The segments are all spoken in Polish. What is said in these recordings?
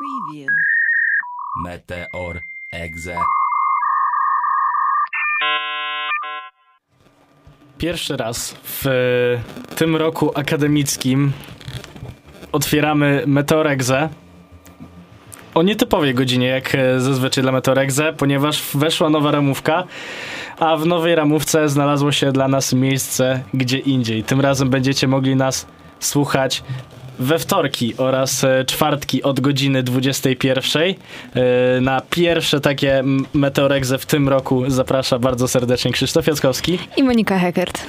Preview. Meteor Exe. Pierwszy raz w tym roku akademickim otwieramy Meteoregzę o nietypowej godzinie, jak e, zazwyczaj dla Meteoregze, ponieważ weszła nowa ramówka, a w nowej ramówce znalazło się dla nas miejsce gdzie indziej. Tym razem będziecie mogli nas słuchać we wtorki oraz e, czwartki od godziny 21. E, Na pierwsze takie m- Meteoregze w tym roku zaprasza bardzo serdecznie Krzysztof Jackowski. I Monika Heckert.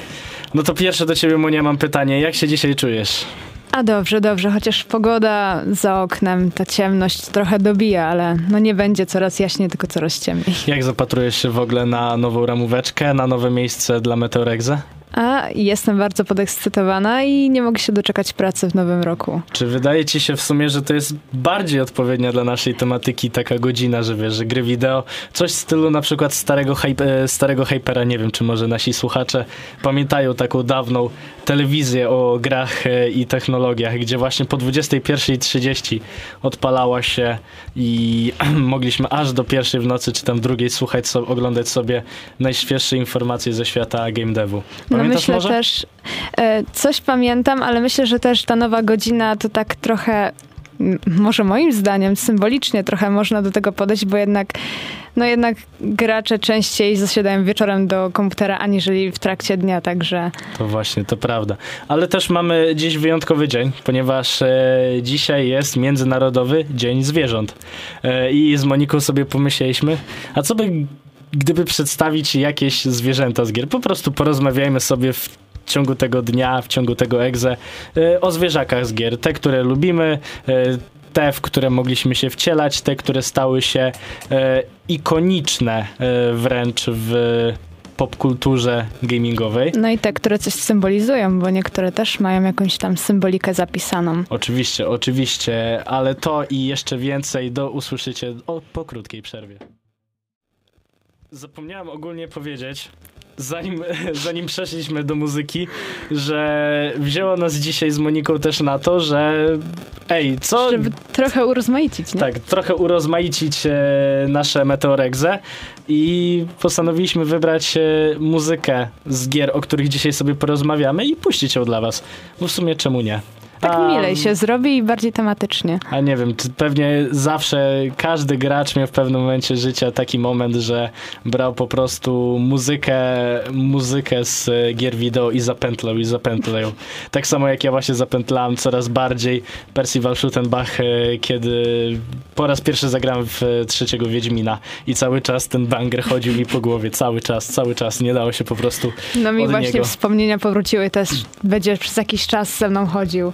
No to pierwsze do ciebie, Monia, mam pytanie. Jak się dzisiaj czujesz? A dobrze, dobrze, chociaż pogoda za oknem, ta ciemność trochę dobija, ale no nie będzie coraz jaśniej, tylko coraz ciemniej. Jak zapatrujesz się w ogóle na nową ramóweczkę, na nowe miejsce dla Meteoregze? A jestem bardzo podekscytowana i nie mogę się doczekać pracy w nowym roku. Czy wydaje ci się w sumie, że to jest bardziej odpowiednia dla naszej tematyki taka godzina, że wiesz, że gry wideo, coś w stylu na przykład starego, hype, e, starego Hypera, nie wiem, czy może nasi słuchacze pamiętają taką dawną telewizję o grach e, i technologiach, gdzie właśnie po 21.30 odpalała się i mogliśmy aż do pierwszej w nocy, czy tam drugiej słuchać, so, oglądać sobie najświeższe informacje ze świata game devu. No Pamiętasz myślę może? też, e, coś pamiętam, ale myślę, że też ta nowa godzina to tak trochę, może moim zdaniem, symbolicznie trochę można do tego podejść, bo jednak, no jednak gracze częściej zasiadają wieczorem do komputera, aniżeli w trakcie dnia, także To właśnie, to prawda. Ale też mamy dziś wyjątkowy dzień, ponieważ e, dzisiaj jest Międzynarodowy Dzień Zwierząt. E, I z Moniką sobie pomyśleliśmy, a co by, gdyby przedstawić jakieś zwierzęta z gier? Po prostu porozmawiajmy sobie w ciągu tego dnia, w ciągu tego egze e, o zwierzakach z gier. Te, które lubimy, e, te, w które mogliśmy się wcielać, te, które stały się e, ikoniczne wręcz w popkulturze gamingowej. no i te, które coś symbolizują, bo niektóre też mają jakąś tam symbolikę zapisaną. Oczywiście, oczywiście, ale to i jeszcze więcej do usłyszycie o, po krótkiej przerwie. Zapomniałem ogólnie powiedzieć, zanim, zanim przeszliśmy do muzyki, że wzięło nas dzisiaj z Moniką też na to, że ej, co... Żeby trochę urozmaicić, nie? Tak, trochę urozmaicić e, nasze meteoregze i postanowiliśmy wybrać e, muzykę z gier, o których dzisiaj sobie porozmawiamy i puścić ją dla was. Bo w sumie czemu nie? Tak A- milej się zrobi i bardziej tematycznie. a nie wiem, czy pewnie zawsze każdy gracz miał w pewnym momencie życia taki moment, że brał po prostu muzykę, muzykę z gier wideo i zapętlał i zapętlał. Tak samo jak ja właśnie zapętlałem coraz bardziej Percival Schuttenbach, e, kiedy po raz pierwszy zagrałem w trzeciego Wiedźmina i cały czas ten banger chodził mi po głowie, cały czas, cały czas, nie dało się po prostu No mi właśnie niego. wspomnienia powróciły, też będzie przez jakiś czas ze mną chodził.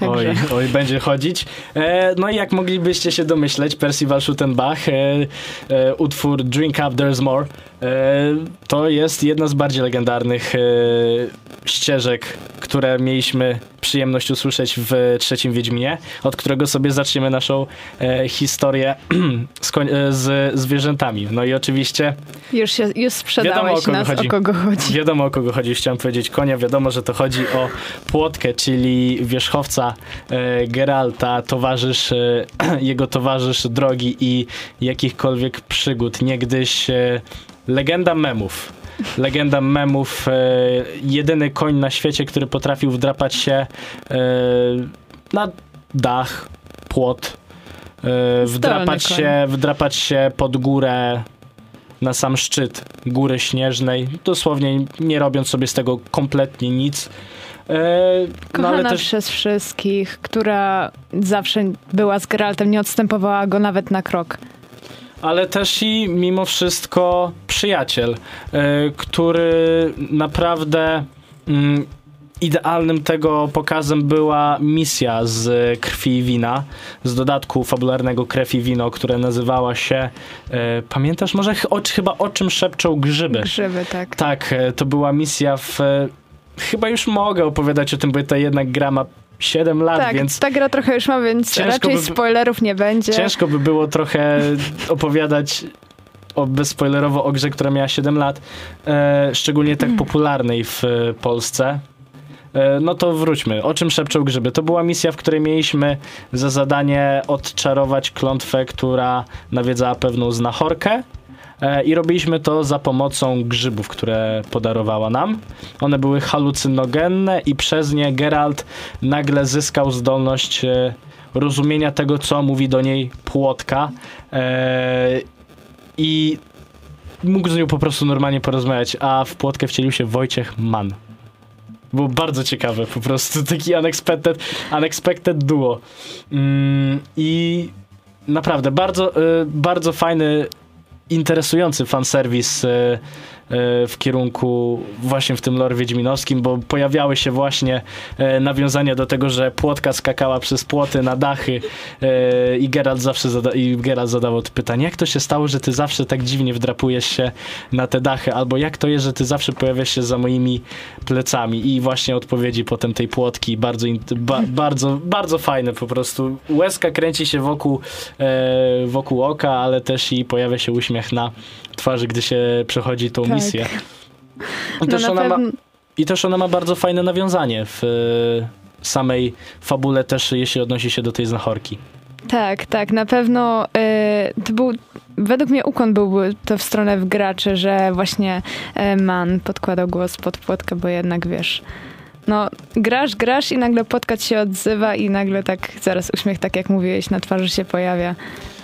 Także Oj, oj, będzie chodzić. E, no i jak moglibyście się domyśleć, Percival Schuttenbach, e, e, utwór Drink Up There's More, e, to jest jedna z bardziej legendarnych e, ścieżek, które mieliśmy przyjemność usłyszeć w trzecim Wiedźminie, od którego sobie zaczniemy naszą e, historię z, z zwierzętami. No i oczywiście już, się, już Wiadomo, o sprzedałeś kogo nas, chodzi. o kogo chodzi. Wiadomo o kogo chodzi, chciałem powiedzieć konia, wiadomo, że to chodzi o Płotkę, czyli wierzchowca e, Geralta, towarzysz, e, jego towarzysz drogi i jakichkolwiek przygód. Niegdyś e, legenda memów. Legenda memów, e, jedyny koń na świecie, który potrafił wdrapać się e, na dach, płot, e, wdrapać koń. się, wdrapać się pod górę na sam szczyt góry śnieżnej, dosłownie nie robiąc sobie z tego kompletnie nic. E, no Kochana ale też przez wszystkich, która zawsze była z Geraltem, nie odstępowała go nawet na krok. ale też i mimo wszystko przyjaciel, e, który naprawdę mm, idealnym tego pokazem była misja z krwi i wina, z dodatku fabularnego krew i wino, które nazywała się, e, pamiętasz może o, chyba o czym szepczą grzyby? Grzyby, tak. Tak, to była misja w. Chyba już mogę opowiadać o tym, bo to jednak gra ma 7 lat, Tak, więc ta gra trochę już ma, więc raczej by- spoilerów nie będzie. ciężko by było trochę opowiadać o bezspoilerowo o grze, która miała 7 lat, e, szczególnie tak Mm. popularnej w e, Polsce. E, No to wróćmy. O czym szepczą grzyby? To była misja, w której mieliśmy za zadanie odczarować klątwę, która nawiedzała pewną znachorkę. E, I robiliśmy to za pomocą grzybów, które podarowała nam. One były halucynogenne i przez nie Geralt nagle zyskał zdolność e, rozumienia tego, co mówi do niej płotka. E, I mógł z nią po prostu normalnie porozmawiać, a w płotkę wcielił się Wojciech Mann. Było bardzo ciekawe, po prostu taki unexpected, unexpected duo. Mm, I naprawdę bardzo, y, bardzo fajny, interesujący fanserwis y, w kierunku właśnie w tym lore wiedźminowskim, bo pojawiały się właśnie y, nawiązania do tego, że płotka skakała przez płoty na dachy y, i Geralt zawsze zada- i Geralt zadawał to pytanie, jak to się stało, że ty zawsze tak dziwnie wdrapujesz się na te dachy, albo jak to jest, że ty zawsze pojawiasz się za moimi plecami i właśnie odpowiedzi potem tej płotki bardzo, ba, bardzo, bardzo fajne po prostu. Łezka kręci się wokół, e, wokół oka, ale też i pojawia się uśmiech na twarzy, gdy się przechodzi tą Tak. Misję. I No też, na ona ma, I też ona ma bardzo fajne nawiązanie w e, samej fabule też, jeśli odnosi się do tej znachorki. tak, tak, na pewno y, to był, według mnie ukłon byłby to w stronę w graczy, że właśnie y, man podkładał głos pod płotkę, bo jednak wiesz, no grasz, grasz i nagle płotka ci się odzywa i nagle tak zaraz uśmiech, tak jak mówiłeś, na twarzy się pojawia.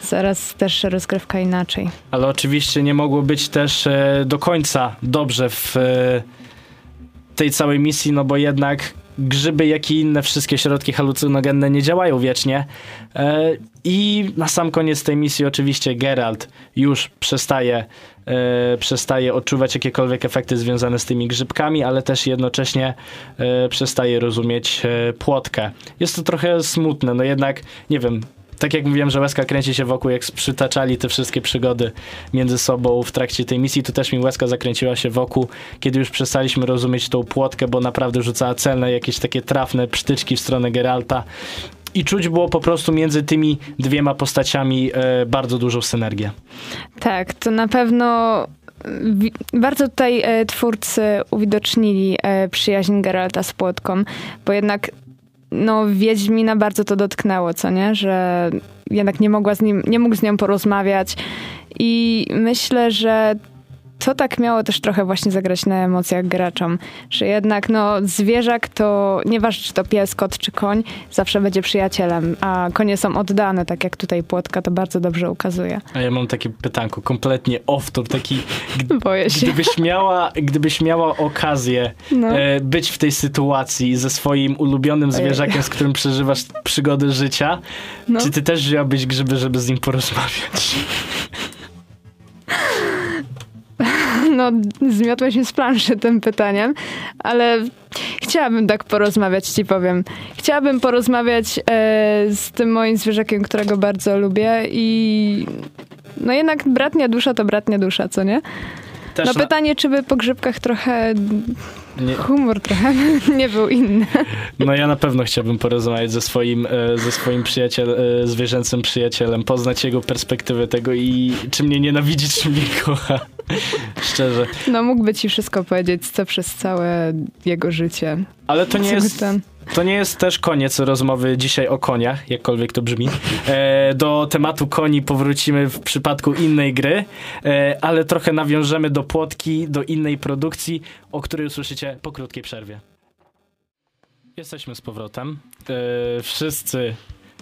Zaraz też rozgrywka inaczej. Ale oczywiście nie mogło być też e, do końca dobrze w e, tej całej misji, no bo jednak grzyby, jak i inne wszystkie środki halucynogenne nie działają wiecznie. E, I na sam koniec tej misji oczywiście Geralt już przestaje, przestaje odczuwać jakiekolwiek efekty związane z tymi grzybkami, ale też jednocześnie e, przestaje rozumieć e, płotkę. Jest to trochę smutne, no jednak, nie wiem, tak jak mówiłem, że łezka kręci się wokół, jak przytaczali te wszystkie przygody między sobą w trakcie tej misji, tu też mi łezka zakręciła się wokół, kiedy już przestaliśmy rozumieć tą płotkę, bo naprawdę rzucała celne, jakieś takie trafne psztyczki w stronę Geralta. I czuć było po prostu między tymi dwiema postaciami e, bardzo dużą synergię. Tak, to na pewno wi- bardzo tutaj e, twórcy uwidocznili e, przyjaźń Geralta z Płotką, bo jednak no Wiedźmina bardzo to dotknęło, co nie? Że jednak nie mogła z nim, nie mógł z nią porozmawiać i myślę, że to tak miało też trochę właśnie zagrać na emocjach graczom, że jednak no zwierzak to, nieważne czy to pies, kot czy koń, zawsze będzie przyjacielem, a konie są oddane, tak jak tutaj Płotka to bardzo dobrze ukazuje. A ja mam takie pytanko, kompletnie off-top, taki Boję się. Gdybyś miała, gdybyś miała okazję No. e, być w tej sytuacji ze swoim ulubionym Ojej. zwierzakiem, z którym przeżywasz przygody życia, No. czy ty też wzięłabyś grzyby, żeby z nim porozmawiać? No, zmiotłeś mi z planszy tym pytaniem, ale chciałabym tak porozmawiać, ci powiem. Chciałabym porozmawiać e, z tym moim zwierzakiem, którego bardzo lubię i no jednak bratnia dusza to bratnia dusza, co nie? Też No pytanie, czy by po grzybkach trochę, nie, humor trochę nie był inny. no ja na pewno chciałbym porozmawiać ze swoim, e, ze swoim przyjaciel, e, zwierzęcym przyjacielem, poznać jego perspektywę tego i czy mnie nienawidzi, czy mnie kocha. Szczerze. No mógłby ci wszystko powiedzieć, co przez całe jego życie. Ale to nie jest... ten- To nie jest też koniec rozmowy dzisiaj o koniach, jakkolwiek to brzmi. E, do tematu koni powrócimy w przypadku innej gry, e, ale trochę nawiążemy do płotki, do innej produkcji, o której usłyszycie po krótkiej przerwie. Jesteśmy z powrotem. E, wszyscy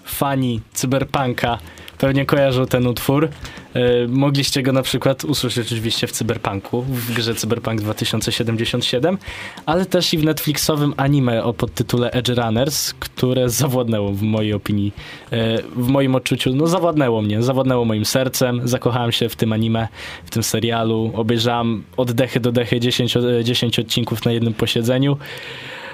fani cyberpunka pewnie kojarzą ten utwór. E, mogliście go na przykład usłyszeć oczywiście w Cyberpunku, w grze Cyberpunk 2077, ale też i w Netflixowym anime o podtytule Edge Runners, które zawładnęło w mojej opinii, e, w moim odczuciu, no zawładnęło mnie, zawładnęło moim sercem, zakochałem się w tym anime, w tym serialu, obejrzałem od dechy do dechy 10, o- 10 odcinków na jednym posiedzeniu.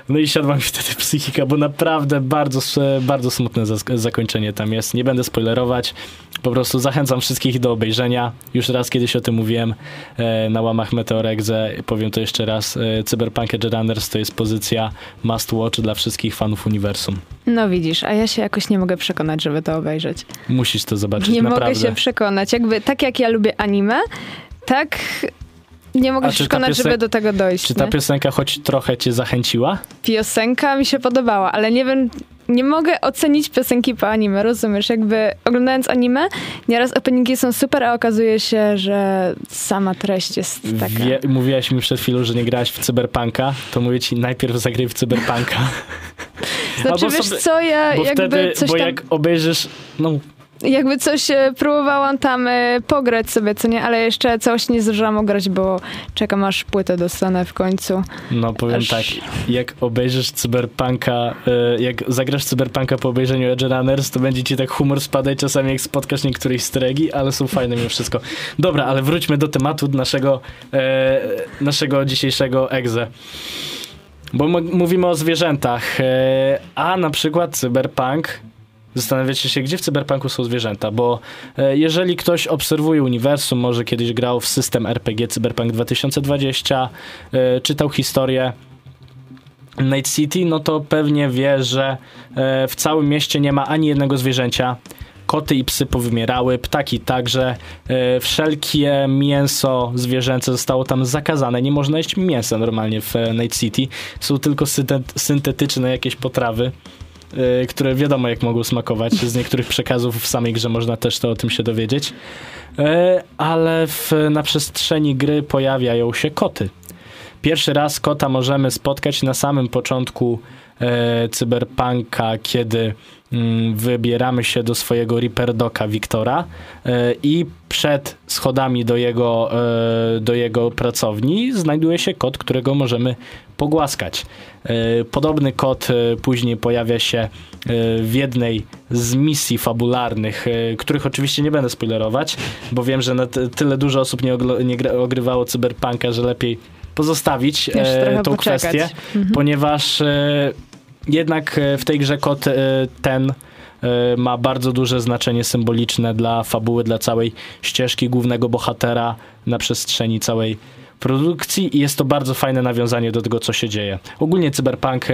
No i siadła mi wtedy psychika, bo naprawdę bardzo, bardzo smutne zakończenie tam jest. Nie będę spoilerować. Po prostu zachęcam wszystkich do obejrzenia. Już raz kiedyś o tym mówiłem e, na łamach Meteorexe. Powiem to jeszcze raz. E, Cyberpunk Edge Runners to jest pozycja must watch dla wszystkich fanów uniwersum. No widzisz, a ja się jakoś nie mogę przekonać, żeby to obejrzeć. Musisz to zobaczyć, Nie naprawdę. mogę się przekonać. Jakby tak jak ja lubię anime, tak nie mogę A się przekonać, żeby do tego dojść. Czy ta nie? piosenka choć trochę cię zachęciła? Piosenka mi się podobała, ale nie wiem, nie mogę ocenić piosenki po anime, rozumiesz? Jakby oglądając anime, nieraz openingi są super, a okazuje się, że sama treść jest taka. Wie, mówiłaś mi przed chwilą, że nie grałaś w Cyberpunka, to mówię ci najpierw zagraj w Cyberpunka. Znaczy, albo wiesz sobie- co, ja Bo jakby wtedy, coś bo tam, jak obejrzysz, no jakby coś e, próbowałam tam e, pograć sobie, co nie? Ale jeszcze całość nie zdążyłam ograć, bo czekam aż płytę dostanę w końcu. No powiem Aż- tak, jak obejrzysz Cyberpunka, y, jak zagrasz Cyberpunka po obejrzeniu Edge Runners, to będzie ci tak humor spadać czasami jak spotkasz niektórych stregi, ale są fajne mimo wszystko. Dobra, ale wróćmy do tematu naszego, e, naszego dzisiejszego egze. Bo mówimy o zwierzętach, e, a na przykład Cyberpunk Zastanawiacie się, gdzie w cyberpunku są zwierzęta, bo e, jeżeli ktoś obserwuje uniwersum, może kiedyś grał w system RPG Cyberpunk 2020, e, czytał historię Night City, no to pewnie wie, że e, w całym mieście nie ma ani jednego zwierzęcia. Koty i psy powymierały, ptaki także. Wszelkie mięso zwierzęce zostało tam zakazane. Nie można jeść mięsa normalnie w Night City. Są tylko syntet- syntetyczne jakieś potrawy które wiadomo jak mogą smakować. Z niektórych przekazów w samej grze można też to o tym się dowiedzieć. Y, Ale w, na przestrzeni gry pojawiają się koty. Pierwszy raz kota możemy spotkać na samym początku e, cyberpunka, kiedy wybieramy się do swojego Reaper Doka Wiktora e, i przed schodami do jego, e, do jego pracowni znajduje się kot, którego możemy pogłaskać. E, Podobny kot e, później pojawia się w jednej z misji fabularnych, których oczywiście nie będę spoilerować, bo wiem, że tyle dużo osób nie, nie ogrywało cyberpunka, że lepiej pozostawić tą poczekać. kwestię, Mhm. ponieważ jednak e, w tej grze kot e, ten e, ma bardzo duże znaczenie symboliczne dla fabuły, dla całej ścieżki głównego bohatera na przestrzeni całej produkcji i jest to bardzo fajne nawiązanie do tego, co się dzieje. Ogólnie Cyberpunk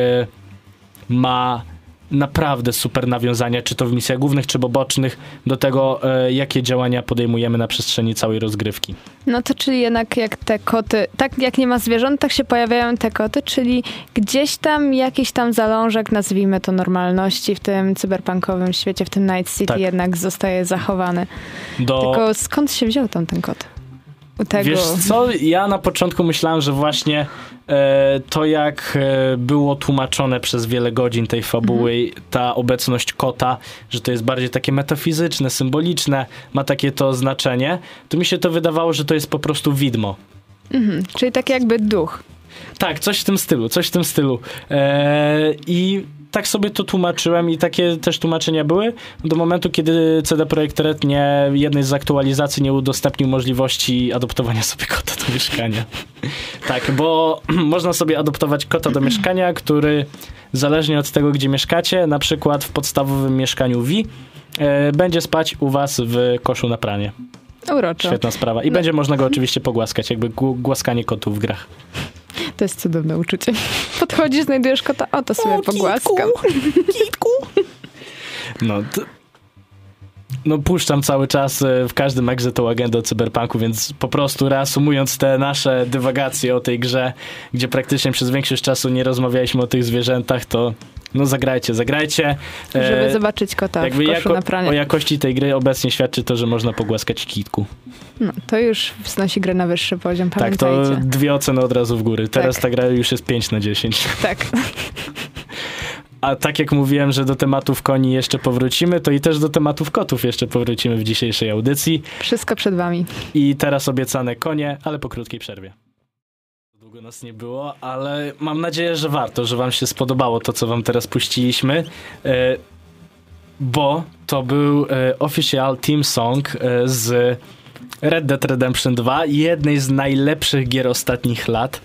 ma naprawdę super nawiązania, czy to w misjach głównych, czy bocznych, do tego, e, jakie działania podejmujemy na przestrzeni całej rozgrywki. No to czyli jednak jak te koty, tak jak nie ma zwierząt, tak się pojawiają te koty, czyli gdzieś tam jakiś tam zalążek, nazwijmy to normalności w tym cyberpunkowym świecie, w tym Night City Tak. jednak zostaje zachowany. Do... Tylko skąd się wziął tam ten kot? Tego. Wiesz co, ja na początku myślałem, że właśnie e, to jak e, było tłumaczone przez wiele godzin tej fabuły, ta obecność kota, że to jest bardziej takie metafizyczne, symboliczne, ma takie to znaczenie, to mi się to wydawało, że to jest po prostu widmo. Mhm. Czyli tak jakby duch. Tak, coś w tym stylu, coś w tym stylu. Eee, I tak sobie to tłumaczyłem i takie też tłumaczenia były do momentu, kiedy CD Projekt Red nie, jednej z aktualizacji nie udostępnił możliwości adoptowania sobie kota do mieszkania. tak, bo można sobie adoptować kota do mieszkania, który zależnie od tego, gdzie mieszkacie, na przykład w podstawowym mieszkaniu V, e, będzie spać u was w koszu na pranie. Uroczo. Świetna sprawa. I No. będzie można go oczywiście pogłaskać, jakby gł- głaskanie kotów w grach. To jest cudowne uczucie. Podchodzisz, znajdujesz kota, o to sobie pogłaskam. No, to, no puszczam cały czas e, w każdym egze tą agendę o cyberpunku, więc po prostu reasumując te nasze dywagacje o tej grze, gdzie praktycznie przez większość czasu nie rozmawialiśmy o tych zwierzętach, to no zagrajcie, zagrajcie. E, Żeby zobaczyć kota w koszu jako, na o pranie. jakości tej gry obecnie świadczy to, że można pogłaskać kitku. No, to już wznosi grę na wyższy poziom, Tak, to pamiętajcie. dwie oceny od razu w góry. Teraz Tak. ta gra już jest 5 na 10. Tak. A tak jak mówiłem, że do tematów koni jeszcze powrócimy, to i też do tematów kotów jeszcze powrócimy w dzisiejszej audycji. Wszystko przed wami. I teraz obiecane konie, ale po krótkiej przerwie. Długo nas nie było, ale mam nadzieję, że warto, że wam się spodobało to, co wam teraz puściliśmy. E, bo to był e, official team song e, z Red Dead Redemption 2, jednej z najlepszych gier ostatnich lat.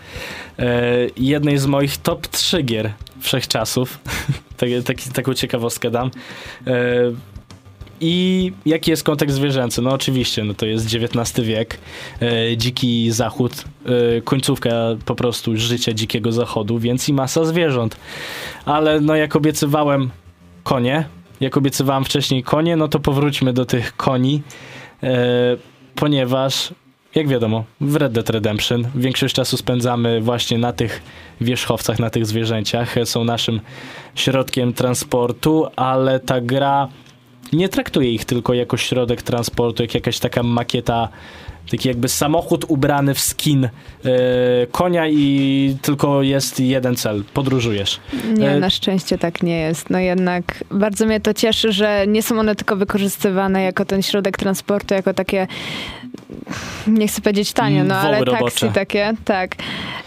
Jednej z moich top 3 gier wszechczasów. tak, taką ciekawostkę dam. E, i jaki jest kontekst zwierzęcy? No oczywiście, no to jest XIX wiek, e, dziki zachód, e, końcówka po prostu życia dzikiego zachodu, więc i masa zwierząt. Ale no jak obiecywałem konie, jak obiecywałem wcześniej konie, no to powróćmy do tych koni, e, ponieważ jak wiadomo, w Red Dead Redemption większość czasu spędzamy właśnie na tych wierzchowcach, na tych zwierzęciach. Są naszym środkiem transportu, ale ta gra nie traktuje ich tylko jako środek transportu, jak jakaś taka makieta, taki jakby samochód ubrany w skin e, konia i tylko jest jeden cel, podróżujesz. Nie, E, na szczęście tak nie jest. No jednak bardzo mnie to cieszy, że nie są one tylko wykorzystywane jako ten środek transportu, jako takie, nie chcę powiedzieć tanie, no Mm, ale robocze. takie, tak.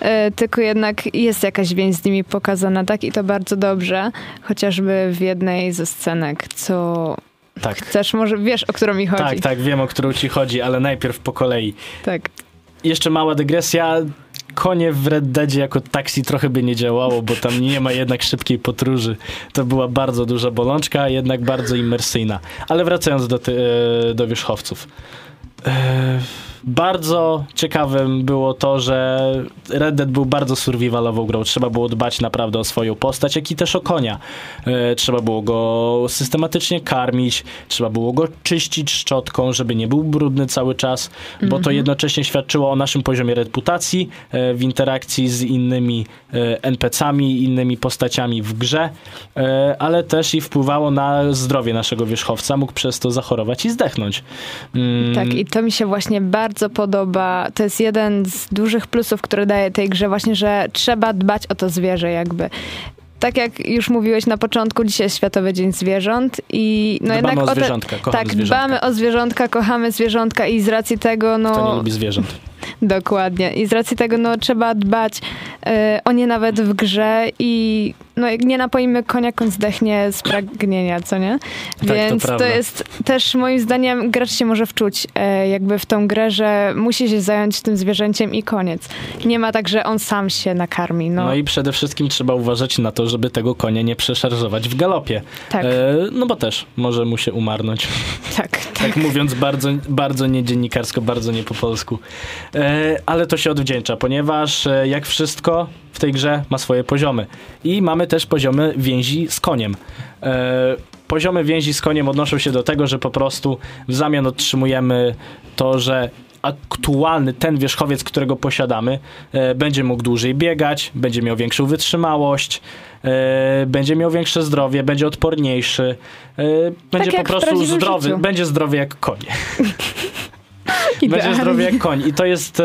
E, Tylko jednak jest jakaś więź z nimi pokazana, tak? I to bardzo dobrze. Chociażby w jednej ze scenek, co Tak. chcesz, może wiesz, o którą mi chodzi. Tak, tak, wiem o którą ci chodzi, ale najpierw po kolei. tak. Jeszcze mała dygresja. Konie w Red Deadzie jako taksi trochę by nie działało, bo tam nie ma jednak szybkiej podróży. To była bardzo duża bolączka, jednak bardzo imersyjna. Ale wracając do, ty, e, do wierzchowców. E, Bardzo ciekawym było to, że Red Dead był bardzo survivalową grą. Trzeba było dbać naprawdę o swoją postać, jak i też o konia. E, Trzeba było go systematycznie karmić, trzeba było go czyścić szczotką, żeby nie był brudny cały czas, bo to jednocześnie świadczyło o naszym poziomie reputacji e, w interakcji z innymi e, NPC-ami, innymi postaciami w grze, ale też i wpływało na zdrowie naszego wierzchowca, mógł przez to zachorować i zdechnąć. Mm, Tak, i to mi się właśnie bardzo podoba. To jest jeden z dużych plusów, które daje tej grze, właśnie, że trzeba dbać o to zwierzę, jakby. Tak jak już mówiłeś na początku, dzisiaj jest Światowy Dzień Zwierząt i no Dbamy jednak o te- zwierzątka, kochamy Tak, zwierzątka. dbamy o zwierzątka, kochamy zwierzątka i z racji tego, no Kto nie lubi zwierząt? dokładnie, i z racji tego, no trzeba dbać e, o nie nawet w grze i no jak nie napoimy konia, koń zdechnie z pragnienia, co nie? Tak, to Więc to, prawda. jest też moim zdaniem gracz się może wczuć e, jakby w tą grę, że musi się zająć tym zwierzęciem i koniec. Nie ma tak, że on sam się nakarmi. No, No i przede wszystkim trzeba uważać na to, żeby tego konia nie przeszarżować w galopie. tak, E, no bo też może mu się umarnąć. tak, tak. Tak mówiąc bardzo, bardzo niedziennikarsko, bardzo nie po polsku. E, ale to się odwdzięcza, ponieważ e, jak wszystko w tej grze ma swoje poziomy. I mamy też poziomy więzi z koniem. E, poziomy więzi z koniem odnoszą się do tego, że po prostu w zamian otrzymujemy to, że aktualny ten wierzchowiec, którego posiadamy, e, będzie mógł dłużej biegać, będzie miał większą wytrzymałość, e, będzie miał większe zdrowie, będzie odporniejszy, e, będzie po jak w prostu zdrowy, życiu. będzie zdrowy jak koń. będzie zdrowy jak koń. I to jest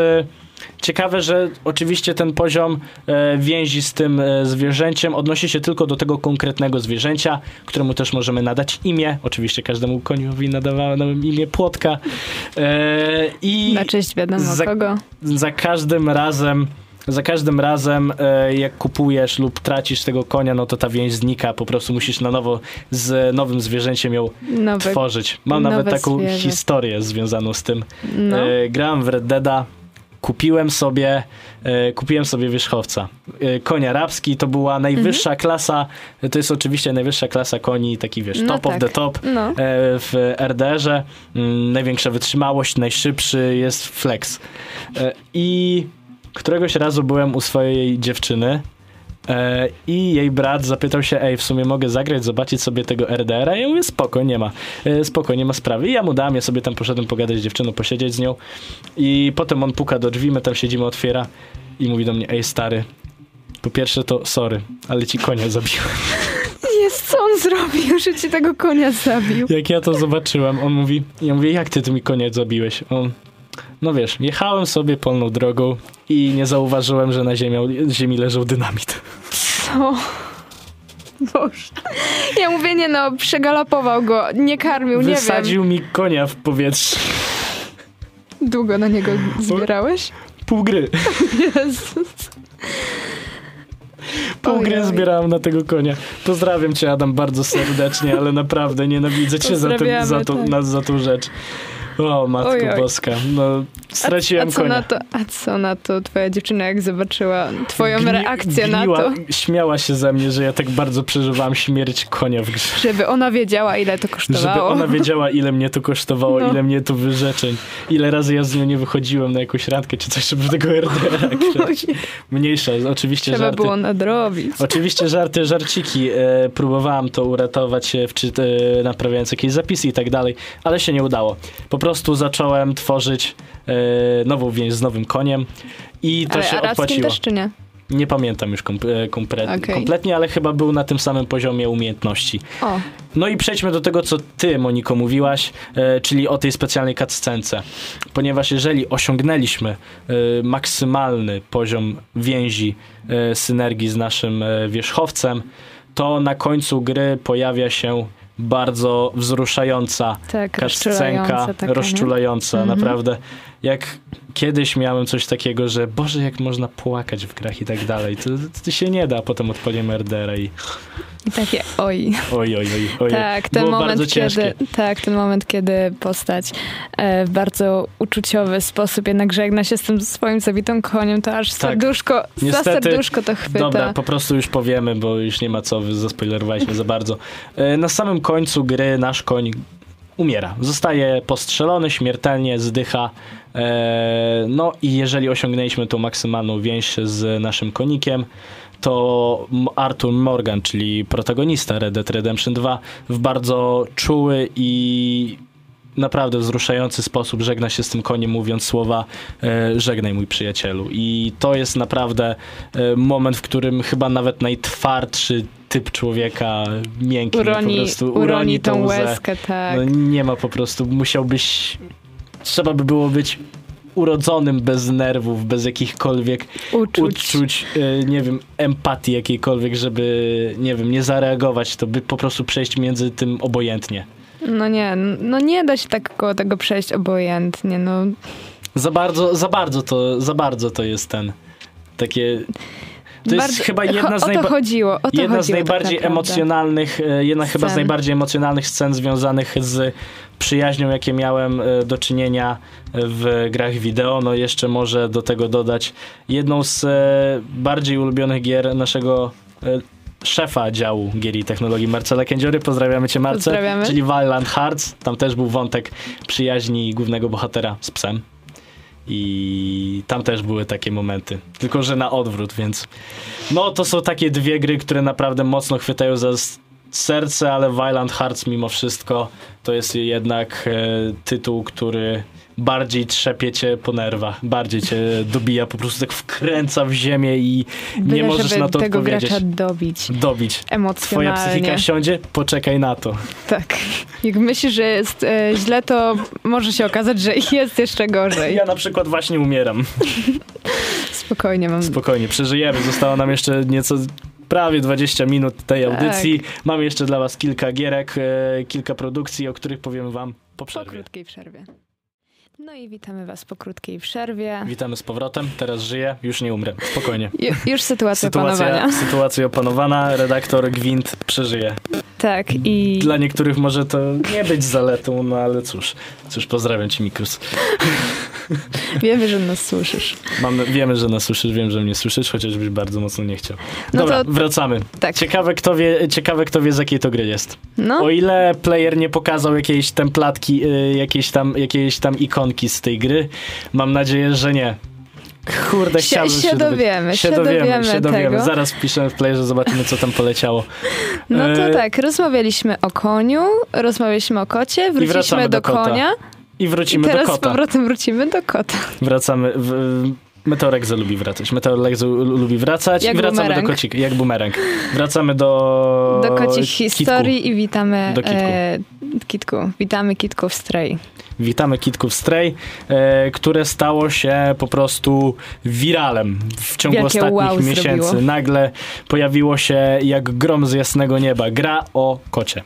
ciekawe, że oczywiście ten poziom e, więzi z tym e, zwierzęciem odnosi się tylko do tego konkretnego zwierzęcia, któremu też możemy nadać imię. Oczywiście każdemu koniowi nadawałem imię Płotka. E, I Na cześć wiadomo za- kogo. za każdym razem za każdym razem, jak kupujesz lub tracisz tego konia, no to ta więź znika. Po prostu musisz na nowo z nowym zwierzęciem ją Nowe, tworzyć. Mam nawet taką zwierzę. historię związaną z tym. no. Grałem w Red Deada, kupiłem sobie, e, kupiłem sobie wierzchowca. E, koń arabski to była najwyższa klasa, e, to jest oczywiście najwyższa klasa koni, taki wiesz, Mhm. No top of tak. the top. no. E, w RDR-ze mm, największa wytrzymałość, najszybszy jest flex. I któregoś razu byłem u swojej dziewczyny e, i jej brat zapytał się, ej, w sumie mogę zagrać, zobaczyć sobie tego RDR-a? Ja mówię, spoko, nie ma. E, Spoko, nie ma sprawy. I ja mu dam, ja sobie tam poszedłem pogadać z dziewczyną, posiedzieć z nią i potem on puka do drzwi, my tam siedzimy, otwiera i mówi do mnie, ej, stary, po pierwsze to sorry, ale ci konia zabiłem. Jest, co on zrobił, że ci tego konia zabił? Jak ja to zobaczyłem, on mówi, ja mówię, jak ty mi konia zabiłeś? On, no wiesz, jechałem sobie polną drogą i nie zauważyłem, że na ziemią, ziemi leżał dynamit. Co? Boże. Ja mówię, nie no, przegalopował go, nie karmił, nie Wysadził mi konia w powietrze. wiem. Długo na niego zbierałeś? Pół gry. Jezus. Pół gry zbierałem na tego konia. Pozdrawiam cię, Adam, bardzo serdecznie, ale naprawdę nienawidzę cię za, Pozdrawiamy, za, tą, tak. za tą rzecz. O, matko boska. No, straciłem a, co konia. na to, a co na to twoja dziewczyna, jak zobaczyła twoją reakcję na to? Śmiała się ze mnie, że ja tak bardzo przeżywałem śmierć konia w grze. Żeby ona wiedziała, ile to kosztowało. Żeby ona wiedziała, ile mnie to kosztowało, No. ile mnie to wyrzeczeń, ile razy ja z nią nie wychodziłem na jakąś randkę czy coś, żeby tego RDR-a. Mniejsza, oczywiście Trzeba żarty. było nadrobić. Oczywiście żarty, żarciki. E, próbowałam to uratować, e, wczy, e, naprawiając jakieś zapisy i tak dalej, ale się nie udało. Po prostu prostu zacząłem tworzyć e, nową więź z nowym koniem i to Ale się odpłaciło. też czy nie? Nie pamiętam już kom, e, kompre, Okej. kompletnie, ale chyba był na tym samym poziomie umiejętności. O, No i przejdźmy do tego, co ty, Moniko, mówiłaś, e, czyli o tej specjalnej cutscence. Ponieważ jeżeli osiągnęliśmy e, maksymalny poziom więzi, e, synergii z naszym wierzchowcem, to na końcu gry pojawia się bardzo wzruszająca tak, rozczulająca taka, Mhm. naprawdę. Jak kiedyś miałem coś takiego, że Boże, jak można płakać w grach i tak dalej, to, to się nie da, potem odpalimy RDR i I takie, oj. oj, oj, oj, oj. Tak, ten Było moment, kiedy, tak, ten moment, kiedy postać e, w bardzo uczuciowy sposób jednak żegna się z tym swoim zabitym koniem, to aż serduszko, za Tak. Niestety- serduszko to chwyta. Dobra, po prostu już powiemy, bo już nie ma co, zaspoilerowaliśmy za bardzo. E, Na samym końcu gry nasz koń umiera. Zostaje postrzelony, śmiertelnie zdycha. E, No i jeżeli osiągnęliśmy tą maksymalną więź z naszym konikiem, to Arthur Morgan, czyli protagonista Red Dead Redemption 2, w bardzo czuły i naprawdę wzruszający sposób żegna się z tym koniem, mówiąc słowa e, żegnaj mój przyjacielu. I to jest naprawdę e, moment, w którym chyba nawet najtwardszy typ człowieka miękki uroni, po prostu uroni tą łzę. łezkę, tak. No, nie ma po prostu, musiałbyś, trzeba by było być urodzonym bez nerwów, bez jakichkolwiek uczuć. uczuć, e, nie wiem, empatii jakiejkolwiek, żeby, nie wiem, nie zareagować, to by po prostu przejść między tym obojętnie. No nie, no nie da się tak koło tego przejść obojętnie, no. Za bardzo, za bardzo to, za bardzo to jest ten, takie, to jest Bardzo- chyba jedna z, najba- chodziło, jedna z najbardziej tak emocjonalnych, e, jedna chyba z Scen. najbardziej emocjonalnych scen związanych z przyjaźnią, jakie miałem e, do czynienia w grach wideo. No jeszcze może do tego dodać jedną z e, bardziej ulubionych gier naszego szefa działu gier i technologii Marcela Kędziory. Pozdrawiamy cię Marcel. Pozdrawiamy. Czyli Violent Hearts. Tam też był wątek przyjaźni głównego bohatera z psem. I tam też były takie momenty. Tylko, że na odwrót, więc. No, to są takie dwie gry, które naprawdę mocno chwytają za serce, ale Violent Hearts mimo wszystko to jest jednak e, tytuł, który bardziej trzepie cię po nerwach, bardziej cię dobija, po prostu tak wkręca w ziemię i nie Byle, możesz żeby na to tego odpowiedzieć. gracza dobić Dobić. Twoja emocjonalnie. psychika siądzie, poczekaj na to. Tak. Jak myślisz, że jest e, źle, to może się okazać, że jest jeszcze gorzej. Ja na przykład właśnie umieram. Spokojnie mam. Spokojnie, przeżyjemy. Zostało nam jeszcze nieco prawie 20 minut tej Tak. audycji. Mamy jeszcze dla was kilka gierek, e, kilka produkcji, o których powiemy wam po po przerwie. krótkiej przerwie. No i witamy was po krótkiej przerwie. Witamy z powrotem. Teraz żyję, już nie umrę. Spokojnie. Ju, już sytuacja, Sytuacja, panowania. sytuacja opanowana, redaktor Gwint przeżyje. Tak, i Dla niektórych może to nie być zaletą, no ale cóż. Cóż, pozdrawiam cię, Mikus. wiemy, że nas słyszysz. Mamy, wiemy, że nas słyszysz, wiem, że mnie słyszysz, chociażbyś bardzo mocno nie chciał. No Dobra, to- wracamy. Tak. Ciekawe kto, wie, ciekawe, kto wie, z jakiej to gry jest. No, O ile player nie pokazał jakiejś templatki, y, jakiejś tam, jakiejś tam ikonki z tej gry, mam nadzieję, że nie. Kurde, się, chciałbym się dowiedzieć. dowiemy, Się dowiemy, się dowiemy. tego. Zaraz wpiszę w playerze, zobaczymy, co tam poleciało. No to E, tak, rozmawialiśmy o koniu, rozmawialiśmy o kocie, wróciliśmy do, do kota. I wrócimy i teraz do z kota. powrotem wrócimy do kota. Wracamy. W, Meteorexo lubi wracać. Meteorexo lubi wracać Jak i wracamy bumerang. do kocika. Jak bumerang. Wracamy do... Do kocich kitku. historii i witamy Do kitku. E, kitku. Witamy kitków Stray. Witamy Kitków Stray, e, które stało się po prostu wiralem w ciągu Wielkie ostatnich wow miesięcy. zrobiło. Nagle pojawiło się jak grom z jasnego nieba. Gra o kocie.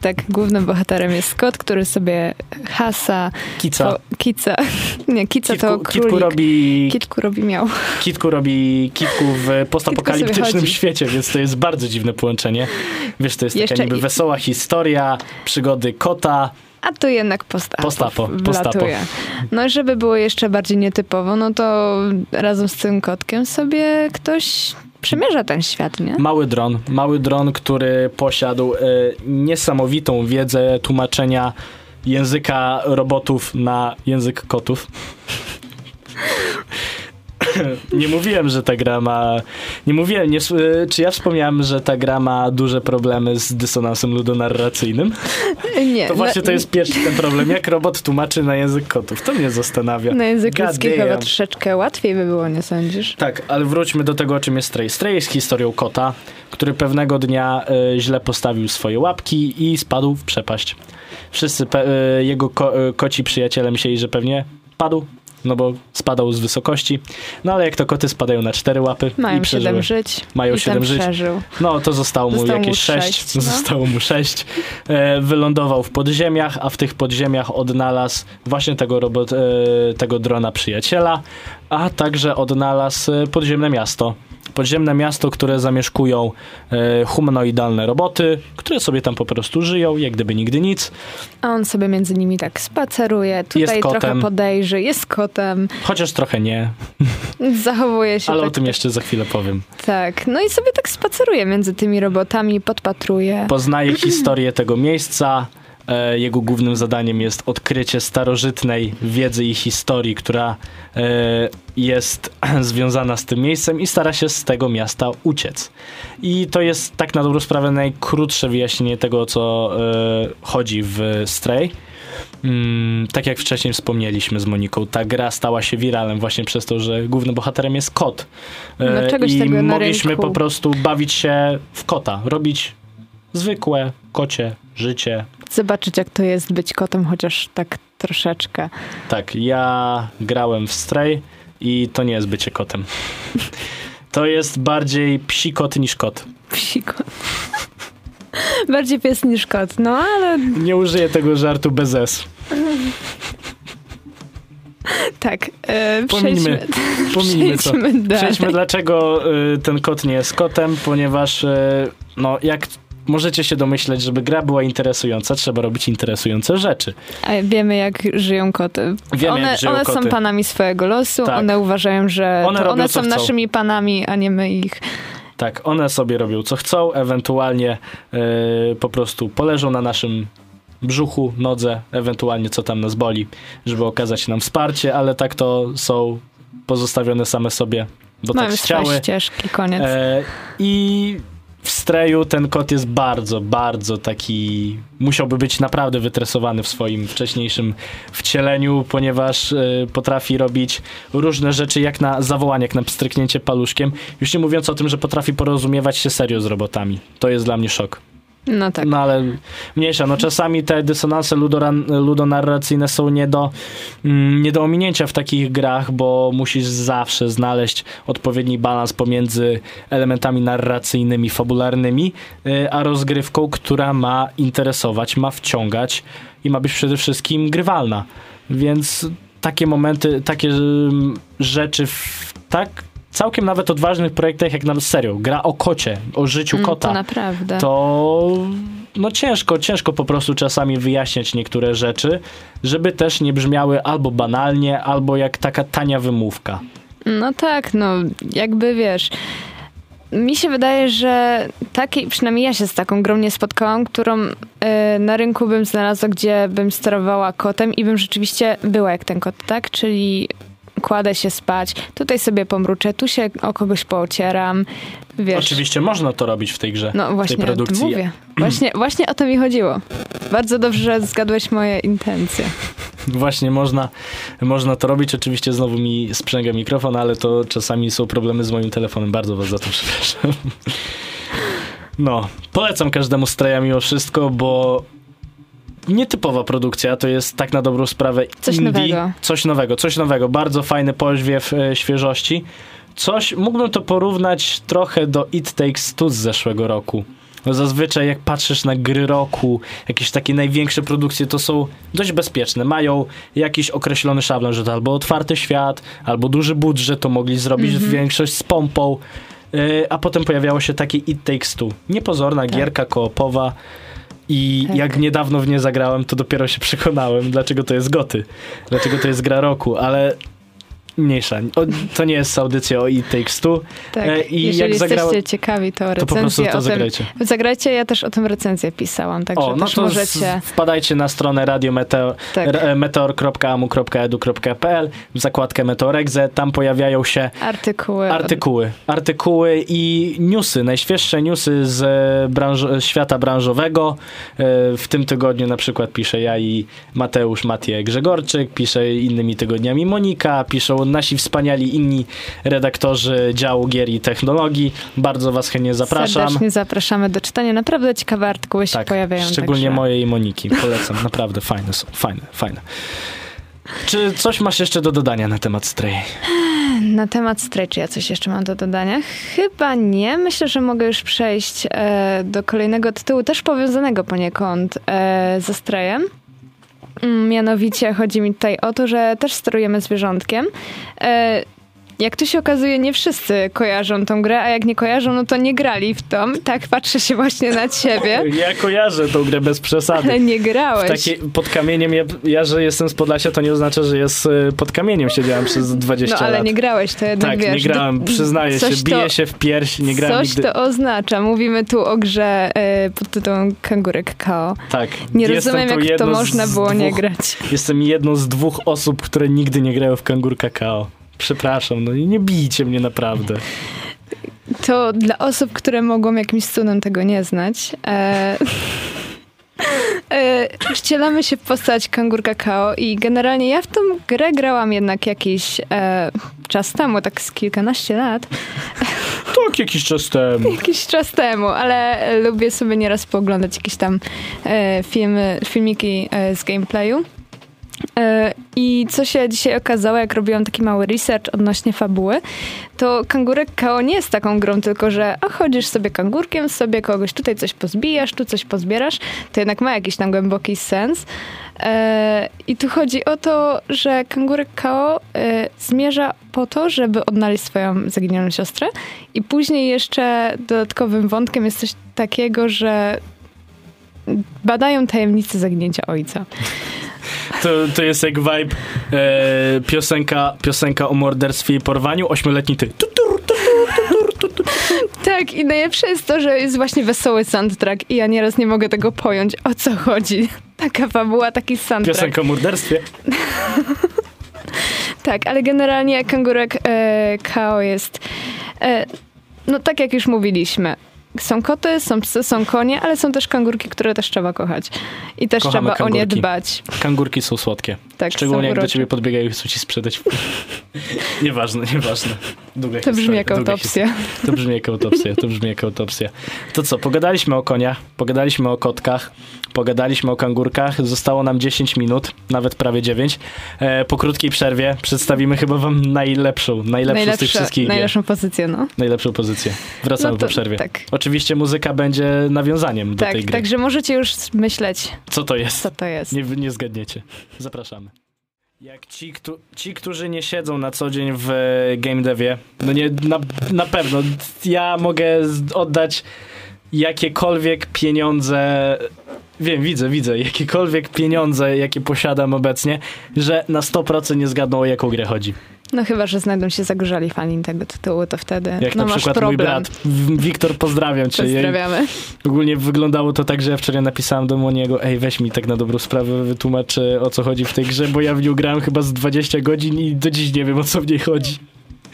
Tak, głównym bohaterem jest kot, który sobie hasa, Kica. to, kica, nie, kica to Kitku, królik. kitku robi, Kitku robi miał. kitku robi kitku w postapokaliptycznym świecie, więc to jest bardzo dziwne połączenie. Wiesz, to jest taka Jeszcze niby i- wesoła historia, przygody kota. A tu jednak postapo, Postapo, postapo. No i żeby było jeszcze bardziej nietypowo, no to razem z tym kotkiem sobie ktoś przemierza ten świat, nie? Mały dron, mały dron, który posiadł e, niesamowitą wiedzę tłumaczenia języka robotów na język kotów. Nie mówiłem, że ta gra ma... Nie mówiłem, nie, czy ja wspomniałem, że ta gra ma duże problemy z dysonansem ludonarracyjnym? Nie. To właśnie no, to jest pierwszy ten problem. Jak robot tłumaczy na język kotów? To mnie zastanawia. Na język ludzki chyba troszeczkę łatwiej by było, nie sądzisz? Tak, ale wróćmy do tego, o czym jest Stray. Stray jest historią kota, który pewnego dnia e, źle postawił swoje łapki i spadł w przepaść. Wszyscy e, jego ko- e, koci przyjaciele myśleli, że pewnie padł, no bo spadał z wysokości. No ale jak to koty spadają na cztery łapy Mają i przeżyły. siedem żyć. Mają i siedem ten żyć. przeżył. No to zostało mu Zostało mu jakieś sześć. sześć, no. Zostało mu sześć. E, wylądował w podziemiach, a w tych podziemiach odnalazł właśnie tego, robot, e, tego drona przyjaciela, a także odnalazł e, podziemne miasto. Podziemne miasto, które zamieszkują e, humanoidalne roboty, które sobie tam po prostu żyją, jak gdyby nigdy nic. A on sobie między nimi tak spaceruje. Tutaj trochę podejrzy, jest kotem, Chociaż trochę nie, zachowuje się ale tak, o tym jeszcze za chwilę powiem. tak. No i sobie tak spaceruje między tymi robotami, podpatruje. Poznaje historię tego miejsca. E, Jego głównym zadaniem jest odkrycie starożytnej wiedzy i historii, która e, jest związana z tym miejscem i stara się z tego miasta uciec. I to jest tak na dobrą sprawę najkrótsze wyjaśnienie tego, o co e, chodzi w Stray. Mm, tak jak wcześniej wspomnieliśmy z Moniką, ta gra stała się wiralem właśnie przez to, że głównym bohaterem jest kot. E, No, czegoś I tego mogliśmy po prostu bawić się w kota, robić zwykłe kocie życie. Zobaczyć, jak to jest być kotem, chociaż tak troszeczkę. Tak, ja grałem w Stray i to nie jest bycie kotem. To jest bardziej psi kot niż kot. Psi kot. Bardziej pies niż kot, no ale Nie użyję tego żartu bez S. tak. E, Pomińmy, przejdźmy, Pominijmy to. przejdźmy dalej. Przejdźmy, dlaczego y, ten kot nie jest kotem, ponieważ y, no, jak możecie się domyśleć, żeby gra była interesująca, trzeba robić interesujące rzeczy. A wiemy, jak żyją koty. Wiemy, one jak żyją one koty. są panami swojego losu, Tak. one uważają, że One one są naszymi panami, a nie my ich. Tak, one sobie robią co chcą, ewentualnie y, po prostu poleżą na naszym brzuchu, nodze, ewentualnie co tam nas boli, żeby okazać nam wsparcie, ale tak to są pozostawione same sobie, bo Mamy tak chciały. ścieżki, koniec. E, I w Streju ten kot jest bardzo, bardzo taki. Musiałby być naprawdę wytresowany w swoim wcześniejszym wcieleniu, ponieważ e, potrafi robić różne rzeczy, jak na zawołanie, jak na pstryknięcie paluszkiem. Już nie mówiąc o tym, że potrafi porozumiewać się serio z robotami. To jest dla mnie szok. No tak. No ale mniejsza. No czasami te dysonanse ludonarracyjne są nie do, mm, nie do ominięcia w takich grach, bo musisz zawsze znaleźć odpowiedni balans pomiędzy elementami narracyjnymi, fabularnymi, y, a rozgrywką, która ma interesować, ma wciągać i ma być przede wszystkim grywalna. Więc takie momenty, takie mm, rzeczy w tak całkiem nawet odważnych projektach, jak na serio, gra o kocie, o życiu Mm, kota To naprawdę. to no ciężko, ciężko po prostu czasami wyjaśniać niektóre rzeczy, żeby też nie brzmiały albo banalnie, albo jak taka tania wymówka. No tak, no jakby wiesz. Mi się wydaje, że takiej, przynajmniej ja się z taką grą nie spotkałam, którą e, na rynku bym znalazła, gdzie bym sterowała kotem i bym rzeczywiście była jak ten kot, tak? Czyli kładę się spać, tutaj sobie pomruczę, tu się o kogoś poocieram, wiesz. Oczywiście można to robić w tej grze, No w tej właśnie o tym produkcji. mówię. Właśnie, właśnie o to mi chodziło. Bardzo dobrze że zgadłeś moje intencje. Właśnie można, można to robić. Oczywiście znowu mi sprzęga mikrofon, ale to czasami są problemy z moim telefonem. Bardzo was za to przepraszam. No, polecam każdemu Straya mimo wszystko, bo nietypowa produkcja, to jest tak na dobrą sprawę Coś indie, nowego. Coś nowego, coś nowego. Bardzo fajny poźwiew e, świeżości. Coś, mógłbym to porównać trochę do It Takes Two z zeszłego roku. Bo zazwyczaj jak patrzysz na gry roku, jakieś takie największe produkcje, to są dość bezpieczne. Mają jakiś określony szablon, że to albo otwarty świat, albo duży budżet, to mogli zrobić Mhm. większość z pompą. Yy, a potem pojawiało się takie It Takes Two. Niepozorna Tak. gierka koopowa. I Tak. jak niedawno w nie zagrałem, to dopiero się przekonałem, dlaczego to jest goty. Dlaczego to jest gra roku, ale mniejsza. O, to nie jest audycja o It Takes Two. Tak, E, i jeżeli jak jesteście zagrała- ciekawi, to To recenzję po prostu to o tym... zagrajcie. Zagrajcie, ja też o tym recenzję pisałam, także O, no też to możecie... wpadajcie na stronę radiometeor, Tak. meteor.amu.edu.pl w zakładkę Meteorexe. Tam pojawiają się Artykuły. artykuły. Artykuły i newsy, najświeższe newsy z e, branż, świata branżowego. E, W tym tygodniu na przykład piszę ja i Mateusz Matie Grzegorczyk, pisze innymi tygodniami Monika, piszą nasi wspaniali inni redaktorzy działu gier i technologii. Bardzo was chętnie zapraszam. Serdecznie zapraszamy do czytania. Naprawdę ciekawe artykuły się Tak, pojawiają. szczególnie także... moje i Moniki. Polecam, naprawdę fajne są, fajne, fajne. Czy coś masz jeszcze do dodania na temat Stray? Na temat Stray, czy ja coś jeszcze mam do dodania? Chyba nie. Myślę, że mogę już przejść e, do kolejnego tytułu, też powiązanego poniekąd e, ze Strayem. Mm, Mianowicie chodzi mi tutaj o to, że też sterujemy zwierzątkiem. Jak tu się okazuje, nie wszyscy kojarzą tą grę, a jak nie kojarzą, no to nie grali w tą. Tak, patrzę się właśnie na ciebie, Ja kojarzę tą grę bez przesady. ale nie grałeś. Takie pod kamieniem, ja, ja, że jestem z Podlasia, to nie oznacza, że jest e, pod kamieniem siedziałem przez 20 No ale lat. nie grałeś, to jednak tak, wiesz. nie grałem, przyznaję się, biję to- się w pierś, nie grałem Coś nigdy. to oznacza. Mówimy tu o grze e, pod tytułem Kangurek KO. Tak. Nie Jestem rozumiem, jak to można było nie dwóch- grać. Jestem jedną z dwóch osób, które nigdy nie grały w Kangur Kakao. Przepraszam, no nie bijcie mnie naprawdę. To dla osób, które mogą jakimś cudem tego nie znać. E, e, wcielamy się w postać Kangurka KO i generalnie ja w tą grę grałam jednak jakiś e, czas temu, tak z kilkanaście lat. Tak, jakiś czas temu. Jakiś czas temu, ale lubię sobie nieraz pooglądać jakieś tam e, filmy, filmiki e, z gameplayu. E, I co się dzisiaj okazało, jak robiłam taki mały research odnośnie fabuły, to Kangurek KO nie jest taką grą, tylko że a chodzisz sobie kangurkiem, sobie kogoś tutaj coś pozbijasz, tu coś pozbierasz, to jednak ma jakiś tam głęboki sens. E, I tu chodzi o to, że Kangurek KO e, zmierza po to, żeby odnaleźć swoją zaginioną siostrę i później jeszcze dodatkowym wątkiem jest coś takiego, że badają tajemnice zaginięcia ojca. To, to jest jak vibe e, piosenka, piosenka o morderstwie i porwaniu, ośmioletni ty. Tak, i najlepsze jest to, że jest właśnie wesoły soundtrack i ja nieraz nie mogę tego pojąć, o co chodzi. Taka fabuła, taki soundtrack. Piosenka o morderstwie. Tak, ale generalnie kangurek e, KO jest, e, no tak jak już mówiliśmy, są koty, są psy, są konie, ale są też kangurki, które też trzeba kochać. I też Kochamy trzeba o nie kangurki. dbać. Kangurki są słodkie. Tak, Szczególnie jak do ciebie podbiegają i chcą ci sprzedać. nieważne, nieważne. Długa To brzmi jak autopsja. To brzmi jak autopsja, to brzmi jak autopsja. To co, pogadaliśmy o koniach, pogadaliśmy o kotkach, pogadaliśmy o kangurkach, zostało nam 10 minut, nawet prawie 9. E, po krótkiej przerwie przedstawimy chyba wam najlepszą, najlepszą z tych wszystkich gier. najlepszą pozycję, no. Najlepszą pozycję. Wracamy No to- po przerwie. tak. Oczywiście muzyka będzie nawiązaniem do tej Tak, gry. także możecie już myśleć, Co to jest? co to jest. Nie, nie zgadniecie. Zapraszamy. Jak ci, któ- ci, którzy nie siedzą na co dzień w e, game devie, no nie, na, na pewno, ja mogę oddać jakiekolwiek pieniądze, wiem, widzę, widzę, jakiekolwiek pieniądze, jakie posiadam obecnie, że na 100% nie zgadną o jaką grę chodzi. No chyba, że znajdą się zagorzali fani tego tytułu, to wtedy Jak no na przykład mój brat. Wiktor, pozdrawiam cię. Pozdrawiamy. Ogólnie wyglądało to tak, że ja wczoraj napisałem do Moniego, ej weź mi tak na dobrą sprawę wytłumacz o co chodzi w tej grze, bo ja w nią grałem chyba z 20 godzin i do dziś nie wiem o co w niej chodzi.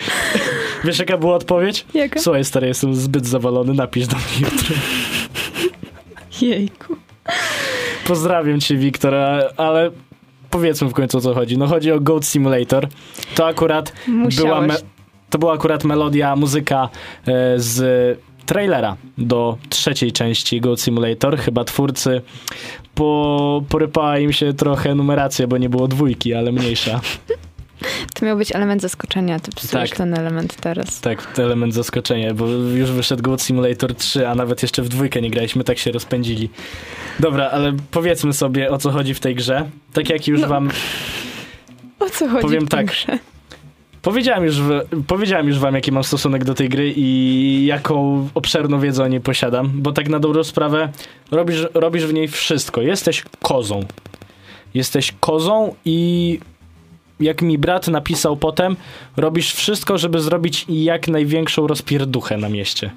Wiesz jaka była odpowiedź? Jaka? Słuchaj stary, jestem zbyt zawalony, napisz do mnie jutro. Jejku. Pozdrawiam cię Wiktor, ale powiedzmy w końcu o co chodzi. No chodzi o Goat Simulator. To akurat była, Musiałeś. to była akurat melodia, muzyka e, z trailera do trzeciej części Goat Simulator. Chyba twórcy po, porypała im się trochę numeracja, bo nie było dwójki, ale mniejsza. To miał być element zaskoczenia, ty psujesz Tak. ten element teraz. Tak, element zaskoczenia, bo już wyszedł Goat Simulator 3, a nawet jeszcze w dwójkę nie graliśmy, tak się rozpędzili. Dobra, ale powiedzmy sobie o co chodzi w tej grze. Tak jak już No. wam O co chodzi Powiem w tym tak. grze? Powiedziałem już, powiedziałem już wam, jaki mam stosunek do tej gry i jaką obszerną wiedzę o niej posiadam, bo tak na dobrą sprawę robisz, robisz w niej wszystko. Jesteś kozą. Jesteś kozą i jak mi brat napisał potem, robisz wszystko, żeby zrobić jak największą rozpierduchę na mieście.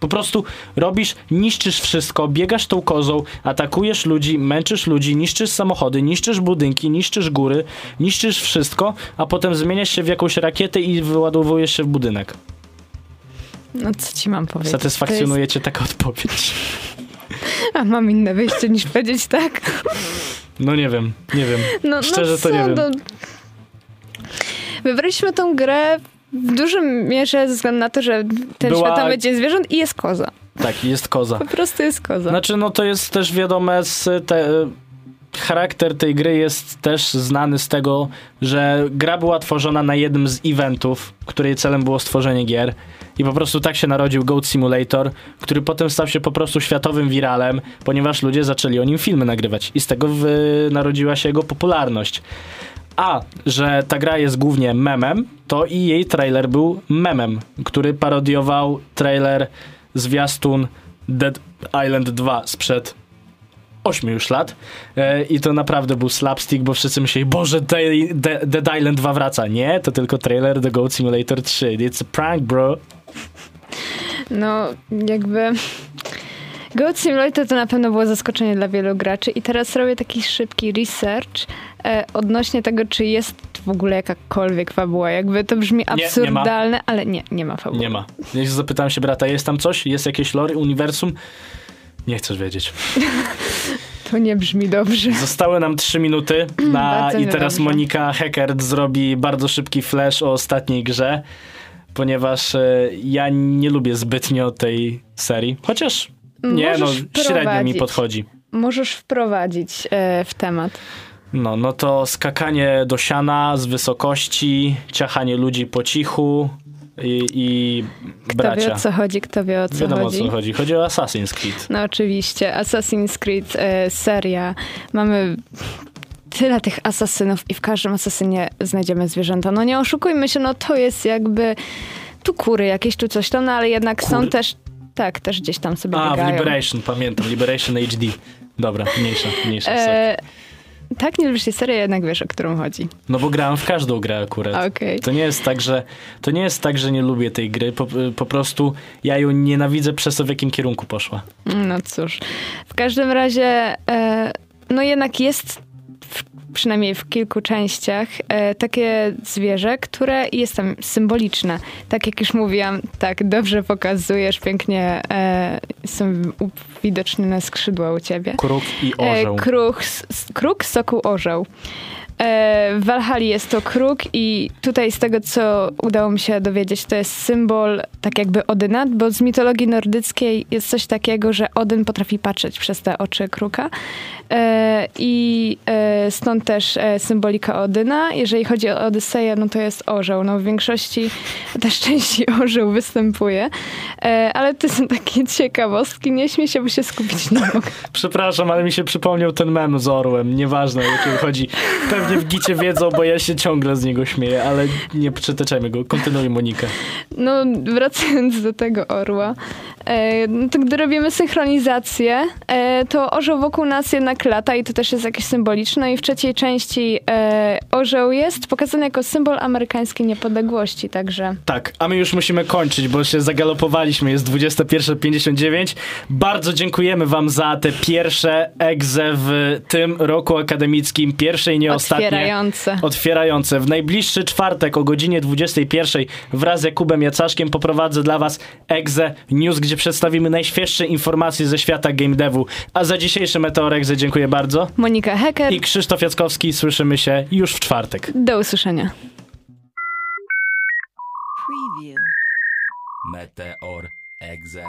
Po prostu robisz, niszczysz wszystko, biegasz tą kozą, atakujesz ludzi, męczysz ludzi, niszczysz samochody, niszczysz budynki, niszczysz góry, niszczysz wszystko, a potem zmieniasz się w jakąś rakietę i wyładowujesz się w budynek. No co ci mam powiedzieć? Satysfakcjonuje cię taka odpowiedź. A mam inne wyjście niż powiedzieć tak? No nie wiem, nie wiem. No, Szczerze no to co, nie wiem. No... Wybraliśmy tą grę w dużym mierze ze względu na to, że ten Była- świat tam będzie zwierząt i jest koza. Tak, jest koza. Po prostu jest koza. Znaczy, no to jest też wiadome z te, charakter tej gry jest też znany z tego, że gra była tworzona na jednym z eventów, której celem było stworzenie gier. I po prostu tak się narodził Goat Simulator, który potem stał się po prostu światowym wiralem, ponieważ ludzie zaczęli o nim filmy nagrywać. I z tego wy- narodziła się jego popularność. A, że ta gra jest głównie memem, to i jej trailer był memem, który parodiował trailer zwiastun Dead Island 2 sprzed 8 już lat. E, I to naprawdę był slapstick, bo wszyscy myśleli, Boże, Dead Island 2 wraca. Nie, to tylko trailer The Goat Simulator 3. It's a prank, bro. No, jakby... Goat Simulator to na pewno było zaskoczenie dla wielu graczy i teraz robię taki szybki research e, odnośnie tego, czy jest w ogóle jakakolwiek fabuła. Jakby to brzmi nie ma. absurdalne, ale nie, nie ma fabuły. Nie ma. Ja zapytałem się brata, jest tam coś? Jest jakieś lore, uniwersum? Nie chcesz wiedzieć. To nie brzmi dobrze. Zostały nam 3 minuty na, i teraz niedobrze. Monika Heckert zrobi bardzo szybki flash o ostatniej grze, ponieważ e, ja nie lubię zbytnio tej serii. Chociaż nie, no średnio mi podchodzi. Możesz wprowadzić e, w temat. No, no to skakanie do siana z wysokości, ciachanie ludzi po cichu i, i Kto bracia. wie o co chodzi, kto wie o co Wiadomo chodzi. o co chodzi. Chodzi o Assassin's Creed. No oczywiście, Assassin's Creed e, seria. Mamy tyle tych asasynów i w każdym asasynie znajdziemy zwierzęta. No nie oszukujmy się, no to jest jakby tu kury jakieś, tu coś tam, no ale jednak są też, tak, też gdzieś tam sobie A, w biegają. Liberation, pamiętam. Liberation HD. Dobra, mniejsza, mniejsza. E, tak, nie lubisz tej serii, jednak wiesz, o którą chodzi. No bo grałem w każdą grę akurat. Okej. To nie jest tak, że to nie jest tak, że nie lubię tej gry. Po, po prostu ja ją nienawidzę przez to, w jakim kierunku poszła. No cóż. W każdym razie, e, no jednak jest, przynajmniej w kilku częściach, e, takie zwierzę, które jest tam symboliczne. Tak jak już mówiłam, tak dobrze pokazujesz, pięknie e, są uwidocznione skrzydła u ciebie. Kruk i orzeł. E, kruk, s- s- kruk, sokół, orzeł. E, W Walhali jest to kruk i tutaj z tego, co udało mi się dowiedzieć, to jest symbol tak jakby Odyna, bo z mitologii nordyckiej jest coś takiego, że Odyn potrafi patrzeć przez te oczy kruka E, i e, stąd też symbolika Odyna. Jeżeli chodzi o Odyseję, no to jest orzeł. No w większości też części orzeł występuje, ale to są takie ciekawostki. Nie śmiej się, bo się skupić nie mogę. Przepraszam, ale mi się przypomniał ten mem z orłem. Nieważne, o jakim chodzi. Pewnie w gicie wiedzą, bo ja się ciągle z niego śmieję, ale nie przyteczajmy go. Kontynuuj, Monika. No, wracając do tego orła, e, no to gdy robimy synchronizację, e, to orzeł wokół nas jednak lata i to też jest jakieś symboliczne. I w trzeciej części e, orzeł jest pokazany jako symbol amerykańskiej niepodległości, także Tak, a my już musimy kończyć, bo się zagalopowaliśmy. Jest 21.59. Bardzo dziękujemy wam za te pierwsze egze w tym roku akademickim. Pierwsze i nie ostatnie. otwierające. Otwierające. W najbliższy czwartek o godzinie 21 wraz z Jakubem Jacaszkiem poprowadzę dla was Egze News, gdzie przedstawimy najświeższe informacje ze świata game devu. A za dzisiejszy Meteor Egze dziękuję bardzo. Monika Hecker, I Krzysztof Jackowski. Słyszymy się już w czwartek. do usłyszenia. Preview. Meteor Exe.